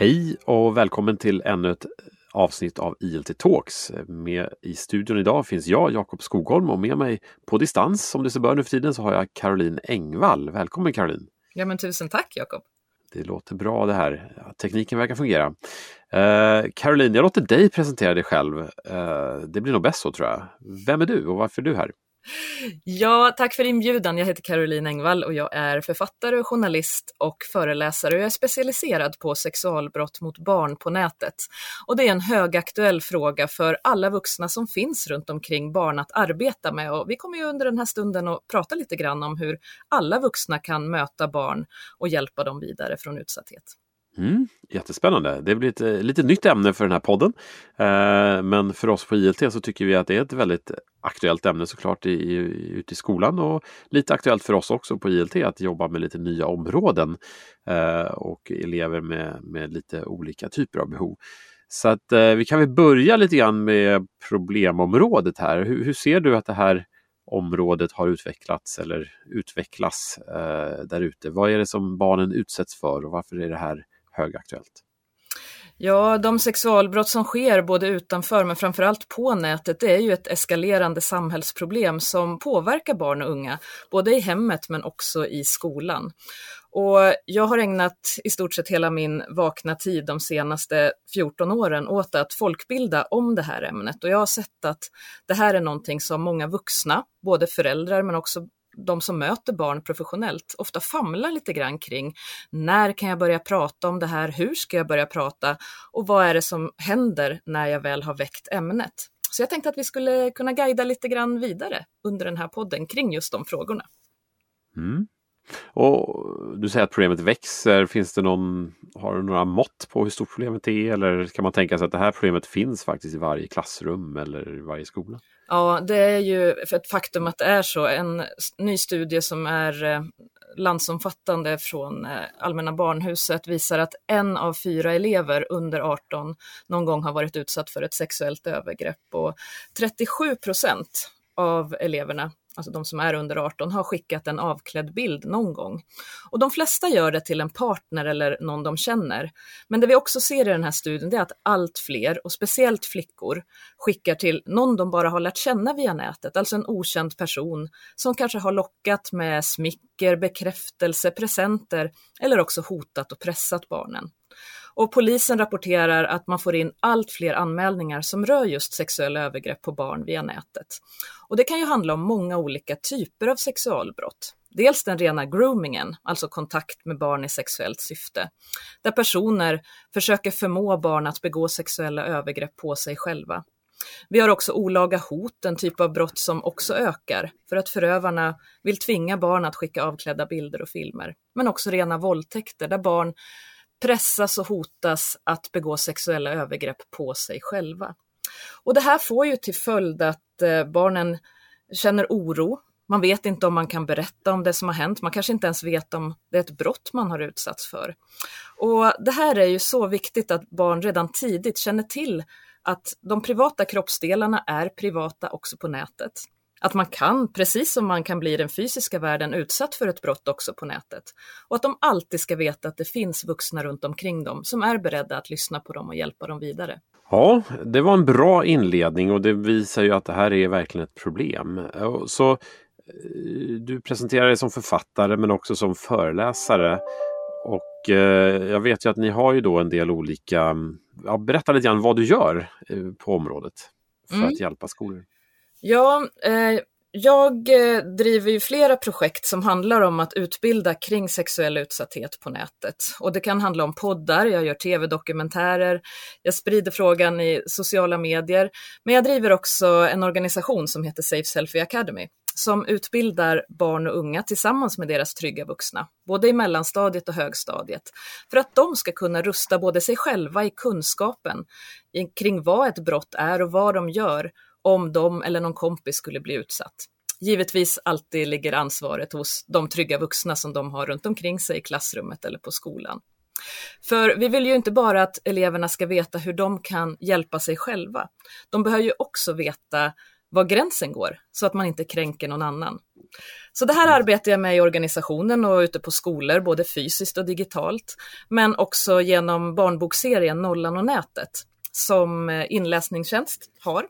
Hej och välkommen till ännu ett avsnitt av ILT Talks. Med I studion idag finns jag, Jakob Skogholm och med mig på distans som det så bör nu för tiden så har jag Caroline Engvall. Välkommen Caroline! Ja men tusen tack Jakob! Det låter bra det här. Tekniken verkar fungera. Uh, Caroline, jag låter dig presentera dig själv. Uh, det blir nog bäst så tror jag. Vem är du och varför är du här? Ja, tack för inbjudan. Jag heter Caroline Engvall och jag är författare, journalist och föreläsare jag är specialiserad på sexualbrott mot barn på nätet. Och det är en högaktuell fråga för alla vuxna som finns runt omkring barn att arbeta med och vi kommer ju under den här stunden att prata lite grann om hur alla vuxna kan möta barn och hjälpa dem vidare från utsatthet. Mm, jättespännande. Det blir ett lite nytt ämne för den här podden. Eh, men för oss på ILT så tycker vi att det är ett väldigt aktuellt ämne såklart i, i, ute i skolan och lite aktuellt för oss också på ILT att jobba med lite nya områden eh, och elever med, med lite olika typer av behov. Så att eh, vi kan väl börja lite grann med problemområdet här. Hur, hur ser du att det här området har utvecklats eller utvecklas eh, där ute? Vad är det som barnen utsätts för och varför är det här högaktuellt? Ja, de sexualbrott som sker både utanför men framförallt på nätet, det är ju ett eskalerande samhällsproblem som påverkar barn och unga, både i hemmet men också i skolan. Och jag har ägnat i stort sett hela min vakna tid de senaste 14 åren åt att folkbilda om det här ämnet och jag har sett att det här är någonting som många vuxna, både föräldrar men också de som möter barn professionellt ofta famlar lite grann kring när kan jag börja prata om det här, hur ska jag börja prata och vad är det som händer när jag väl har väckt ämnet. Så jag tänkte att vi skulle kunna guida lite grann vidare under den här podden kring just de frågorna. Mm. Och Du säger att problemet växer. Finns det någon, har du några mått på hur stort problemet är eller kan man tänka sig att det här problemet finns faktiskt i varje klassrum eller i varje skola? Ja, det är ju ett faktum att det är så. En ny studie som är eh, landsomfattande från eh, Allmänna barnhuset visar att en av fyra elever under 18 någon gång har varit utsatt för ett sexuellt övergrepp och 37 procent av eleverna alltså de som är under 18, har skickat en avklädd bild någon gång. Och de flesta gör det till en partner eller någon de känner. Men det vi också ser i den här studien är att allt fler, och speciellt flickor, skickar till någon de bara har lärt känna via nätet, alltså en okänd person som kanske har lockat med smicker, bekräftelse, presenter eller också hotat och pressat barnen. Och polisen rapporterar att man får in allt fler anmälningar som rör just sexuella övergrepp på barn via nätet. Och det kan ju handla om många olika typer av sexualbrott. Dels den rena groomingen, alltså kontakt med barn i sexuellt syfte, där personer försöker förmå barn att begå sexuella övergrepp på sig själva. Vi har också olaga hot, en typ av brott som också ökar för att förövarna vill tvinga barn att skicka avklädda bilder och filmer. Men också rena våldtäkter där barn pressas och hotas att begå sexuella övergrepp på sig själva. Och det här får ju till följd att Eh, barnen känner oro. Man vet inte om man kan berätta om det som har hänt. Man kanske inte ens vet om det är ett brott man har utsatts för. Och det här är ju så viktigt att barn redan tidigt känner till att de privata kroppsdelarna är privata också på nätet. Att man kan, precis som man kan bli i den fysiska världen, utsatt för ett brott också på nätet. Och att de alltid ska veta att det finns vuxna runt omkring dem som är beredda att lyssna på dem och hjälpa dem vidare. Ja, det var en bra inledning och det visar ju att det här är verkligen ett problem. Så eh, du presenterar dig som författare men också som föreläsare. Och eh, jag vet ju att ni har ju då en del olika, ja, berätta lite grann vad du gör eh, på området för mm. att hjälpa skolor. Ja, eh, jag eh, driver ju flera projekt som handlar om att utbilda kring sexuell utsatthet på nätet. Och det kan handla om poddar, jag gör tv-dokumentärer, jag sprider frågan i sociala medier. Men jag driver också en organisation som heter Safe Selfie Academy som utbildar barn och unga tillsammans med deras trygga vuxna, både i mellanstadiet och högstadiet, för att de ska kunna rusta både sig själva i kunskapen kring vad ett brott är och vad de gör om de eller någon kompis skulle bli utsatt. Givetvis alltid ligger ansvaret hos de trygga vuxna som de har runt omkring sig i klassrummet eller på skolan. För vi vill ju inte bara att eleverna ska veta hur de kan hjälpa sig själva. De behöver ju också veta var gränsen går så att man inte kränker någon annan. Så det här arbetar jag med i organisationen och ute på skolor, både fysiskt och digitalt, men också genom barnbokserien Nollan och nätet som eh, inläsningstjänst har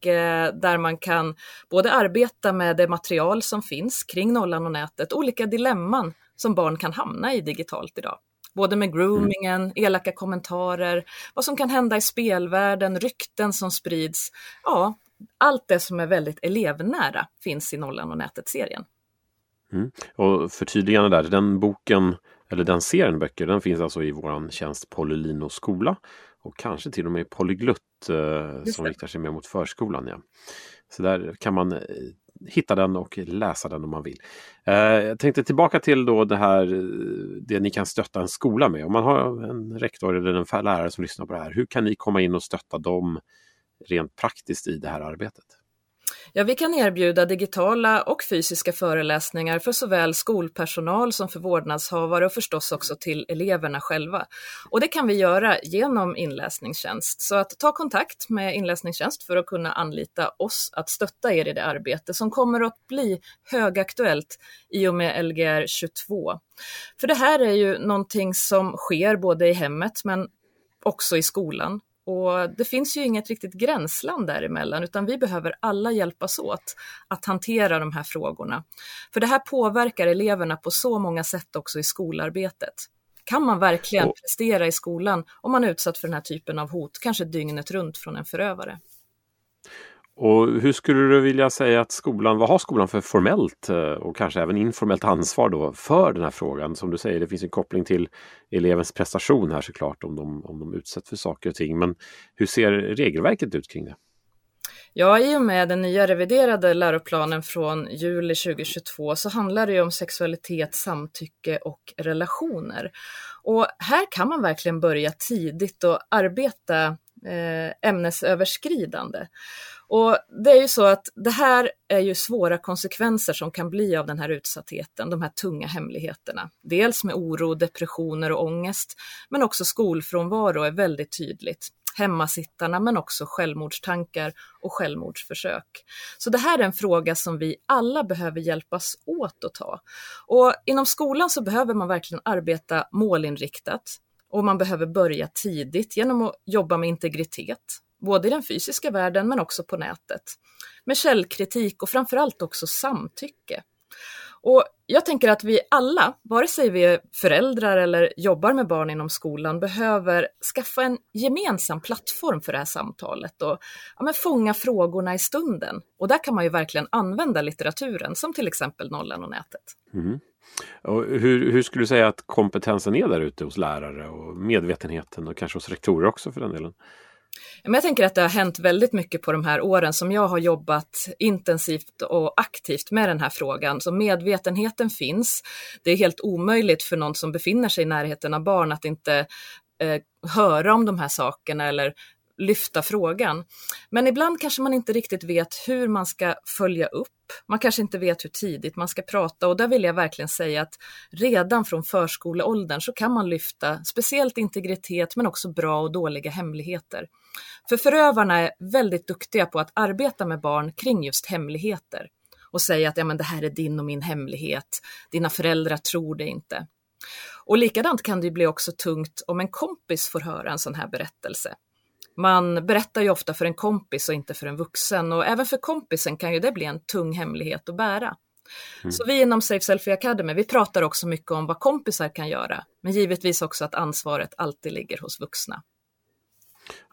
där man kan både arbeta med det material som finns kring Nollan och nätet, olika dilemman som barn kan hamna i digitalt idag. Både med groomingen, mm. elaka kommentarer, vad som kan hända i spelvärlden, rykten som sprids. Ja, allt det som är väldigt elevnära finns i Nollan och nätet-serien. Mm. Och förtydligande där, den boken eller den serien böcker den finns alltså i våran tjänst Polylino skola och kanske till och med Polyglutt eh, som riktar sig mer mot förskolan. Ja. Så där kan man eh, hitta den och läsa den om man vill. Eh, jag tänkte tillbaka till då det här det ni kan stötta en skola med. Om man har en rektor eller en lärare som lyssnar på det här, hur kan ni komma in och stötta dem rent praktiskt i det här arbetet? Ja, vi kan erbjuda digitala och fysiska föreläsningar för såväl skolpersonal som för vårdnadshavare och förstås också till eleverna själva. Och det kan vi göra genom inläsningstjänst. Så att ta kontakt med inläsningstjänst för att kunna anlita oss att stötta er i det arbete som kommer att bli högaktuellt i och med Lgr 22. För det här är ju någonting som sker både i hemmet men också i skolan. Och det finns ju inget riktigt gränsland däremellan, utan vi behöver alla hjälpas åt att hantera de här frågorna. För det här påverkar eleverna på så många sätt också i skolarbetet. Kan man verkligen prestera i skolan om man är utsatt för den här typen av hot, kanske dygnet runt från en förövare? Och hur skulle du vilja säga att skolan, vad har skolan för formellt eh, och kanske även informellt ansvar då för den här frågan? Som du säger, det finns en koppling till elevens prestation här såklart om de, om de utsätts för saker och ting. Men hur ser regelverket ut kring det? Ja, i och med den nya reviderade läroplanen från juli 2022 så handlar det om sexualitet, samtycke och relationer. Och här kan man verkligen börja tidigt och arbeta eh, ämnesöverskridande. Och det är ju så att det här är ju svåra konsekvenser som kan bli av den här utsattheten, de här tunga hemligheterna. Dels med oro, depressioner och ångest, men också skolfrånvaro är väldigt tydligt. Hemmasittarna, men också självmordstankar och självmordsförsök. Så det här är en fråga som vi alla behöver hjälpas åt att ta. Och inom skolan så behöver man verkligen arbeta målinriktat och man behöver börja tidigt genom att jobba med integritet, både i den fysiska världen men också på nätet. Med källkritik och framförallt också samtycke. Och jag tänker att vi alla, vare sig vi är föräldrar eller jobbar med barn inom skolan, behöver skaffa en gemensam plattform för det här samtalet och ja, men fånga frågorna i stunden. Och där kan man ju verkligen använda litteraturen, som till exempel Nollan och nätet. Mm. Och hur, hur skulle du säga att kompetensen är där ute hos lärare och medvetenheten och kanske hos rektorer också för den delen? Men jag tänker att det har hänt väldigt mycket på de här åren som jag har jobbat intensivt och aktivt med den här frågan. Så medvetenheten finns. Det är helt omöjligt för någon som befinner sig i närheten av barn att inte eh, höra om de här sakerna eller lyfta frågan. Men ibland kanske man inte riktigt vet hur man ska följa upp. Man kanske inte vet hur tidigt man ska prata och där vill jag verkligen säga att redan från förskoleåldern så kan man lyfta speciellt integritet men också bra och dåliga hemligheter. För förövarna är väldigt duktiga på att arbeta med barn kring just hemligheter och säga att ja, men det här är din och min hemlighet, dina föräldrar tror det inte. Och likadant kan det bli också tungt om en kompis får höra en sån här berättelse. Man berättar ju ofta för en kompis och inte för en vuxen och även för kompisen kan ju det bli en tung hemlighet att bära. Mm. Så vi inom Safe Selfie Academy, vi pratar också mycket om vad kompisar kan göra, men givetvis också att ansvaret alltid ligger hos vuxna.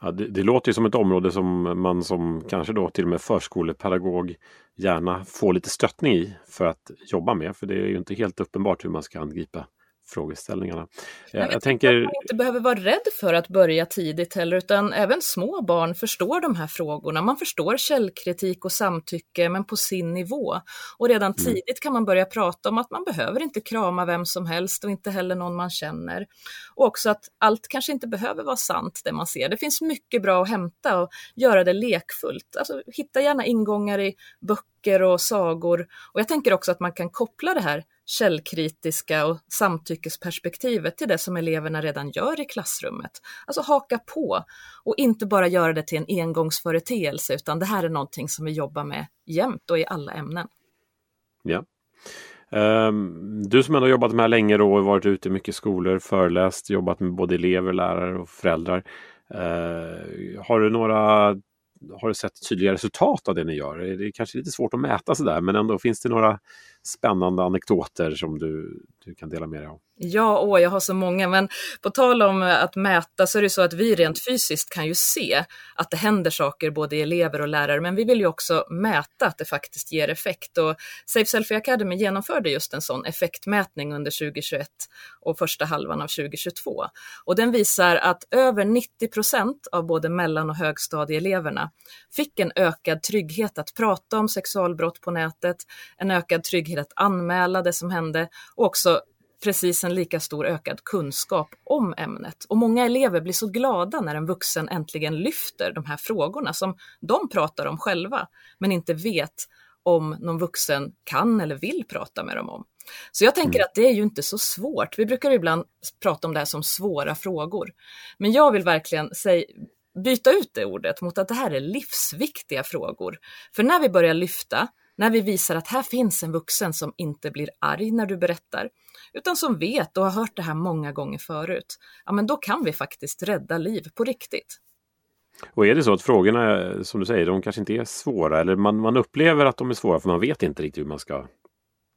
Ja, det, det, låter ju som ett område som man som kanske då till och med förskolepedagog gärna får lite stöttning i för att jobba med. För det är ju inte helt uppenbart hur man ska angripa frågeställningarna. Jag, jag tänker... Att man inte behöver vara rädd för att börja tidigt heller, utan även små barn förstår de här frågorna. Man förstår källkritik och samtycke, men på sin nivå. Och redan mm. tidigt kan man börja prata om att man behöver inte krama vem som helst och inte heller någon man känner. Och också att allt kanske inte behöver vara sant det man ser. Det finns mycket bra att hämta och göra det lekfullt. Alltså, hitta gärna ingångar i böcker och sagor. Och jag tänker också att man kan koppla det här källkritiska och samtyckesperspektivet till det som eleverna redan gör i klassrummet. Alltså haka på och inte bara göra det till en engångsföreteelse utan det här är någonting som vi jobbar med jämt och i alla ämnen. Ja. Um, du som ändå jobbat med det här länge och varit ute i mycket skolor, föreläst, jobbat med både elever, lärare och föräldrar. Uh, har du några har du sett tydliga resultat av det ni gör? Det är kanske lite svårt att mäta sådär men ändå finns det några spännande anekdoter som du, du kan dela med dig av? Ja, åh, jag har så många, men på tal om eh, att mäta så är det så att vi rent fysiskt kan ju se att det händer saker både i elever och lärare, men vi vill ju också mäta att det faktiskt ger effekt. Och Safe Selfie Academy genomförde just en sån effektmätning under 2021 och första halvan av 2022. Och den visar att över 90 procent av både mellan och högstadieeleverna fick en ökad trygghet att prata om sexualbrott på nätet, en ökad trygghet att anmäla det som hände och också precis en lika stor ökad kunskap om ämnet. Och många elever blir så glada när en vuxen äntligen lyfter de här frågorna som de pratar om själva, men inte vet om någon vuxen kan eller vill prata med dem om. Så jag tänker mm. att det är ju inte så svårt. Vi brukar ibland prata om det här som svåra frågor. Men jag vill verkligen säga, byta ut det ordet mot att det här är livsviktiga frågor. För när vi börjar lyfta, när vi visar att här finns en vuxen som inte blir arg när du berättar, utan som vet och har hört det här många gånger förut, ja men då kan vi faktiskt rädda liv på riktigt. Och är det så att frågorna, som du säger, de kanske inte är svåra eller man, man upplever att de är svåra för man vet inte riktigt hur man ska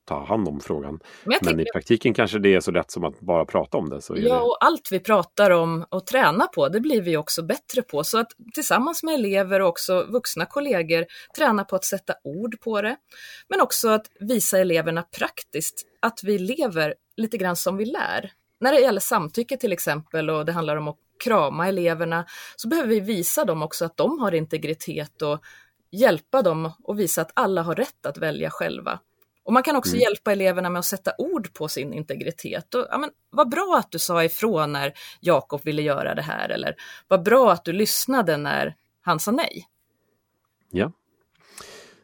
ta hand om frågan. Men, Men, i praktiken kanske det är så lätt som att bara prata om det. Så ja, det... och allt vi pratar om och tränar på, det blir vi också bättre på. Så att tillsammans med elever och också vuxna kollegor träna på att sätta ord på det. Men också att visa eleverna praktiskt att vi lever lite grann som vi lär. När det gäller samtycke till exempel och det handlar om att krama eleverna så behöver vi visa dem också att de har integritet och hjälpa dem och visa att alla har rätt att välja själva. Och man kan också mm. hjälpa eleverna med att sätta ord på sin integritet. Och, ja, men, vad bra att du sa ifrån när Jakob ville göra det här, eller vad bra att du lyssnade när han sa nej. Ja.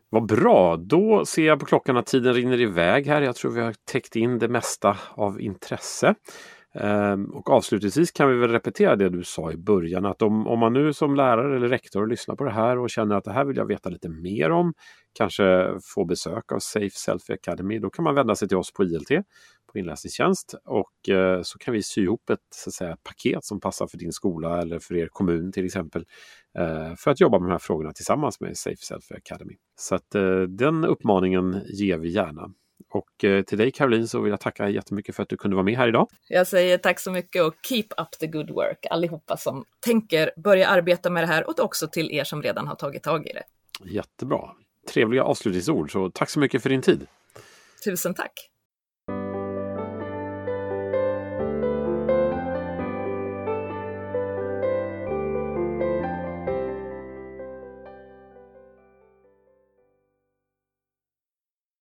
Vad bra, då ser jag på klockan att tiden rinner iväg här. Jag tror vi har täckt in det mesta av intresse. Ehm, och avslutningsvis kan vi väl repetera det du sa i början att om, om man nu som lärare eller rektor lyssnar på det här och känner att det här vill jag veta lite mer om, kanske få besök av Safe Selfie Academy, då kan man vända sig till oss på ILT, på inläsningstjänst och eh, så kan vi sy ihop ett så att säga, paket som passar för din skola eller för er kommun till exempel eh, för att jobba med de här frågorna tillsammans med Safe Selfie Academy. Så att eh, den uppmaningen ger vi gärna. Och eh, till dig Caroline så vill jag tacka jättemycket för att du kunde vara med här idag. Jag säger tack så mycket och keep up the good work allihopa som tänker börja arbeta med det här och också till er som redan har tagit tag i det. Jättebra. Trevliga avslutningsord, så tack så mycket för din tid. Tusen tack.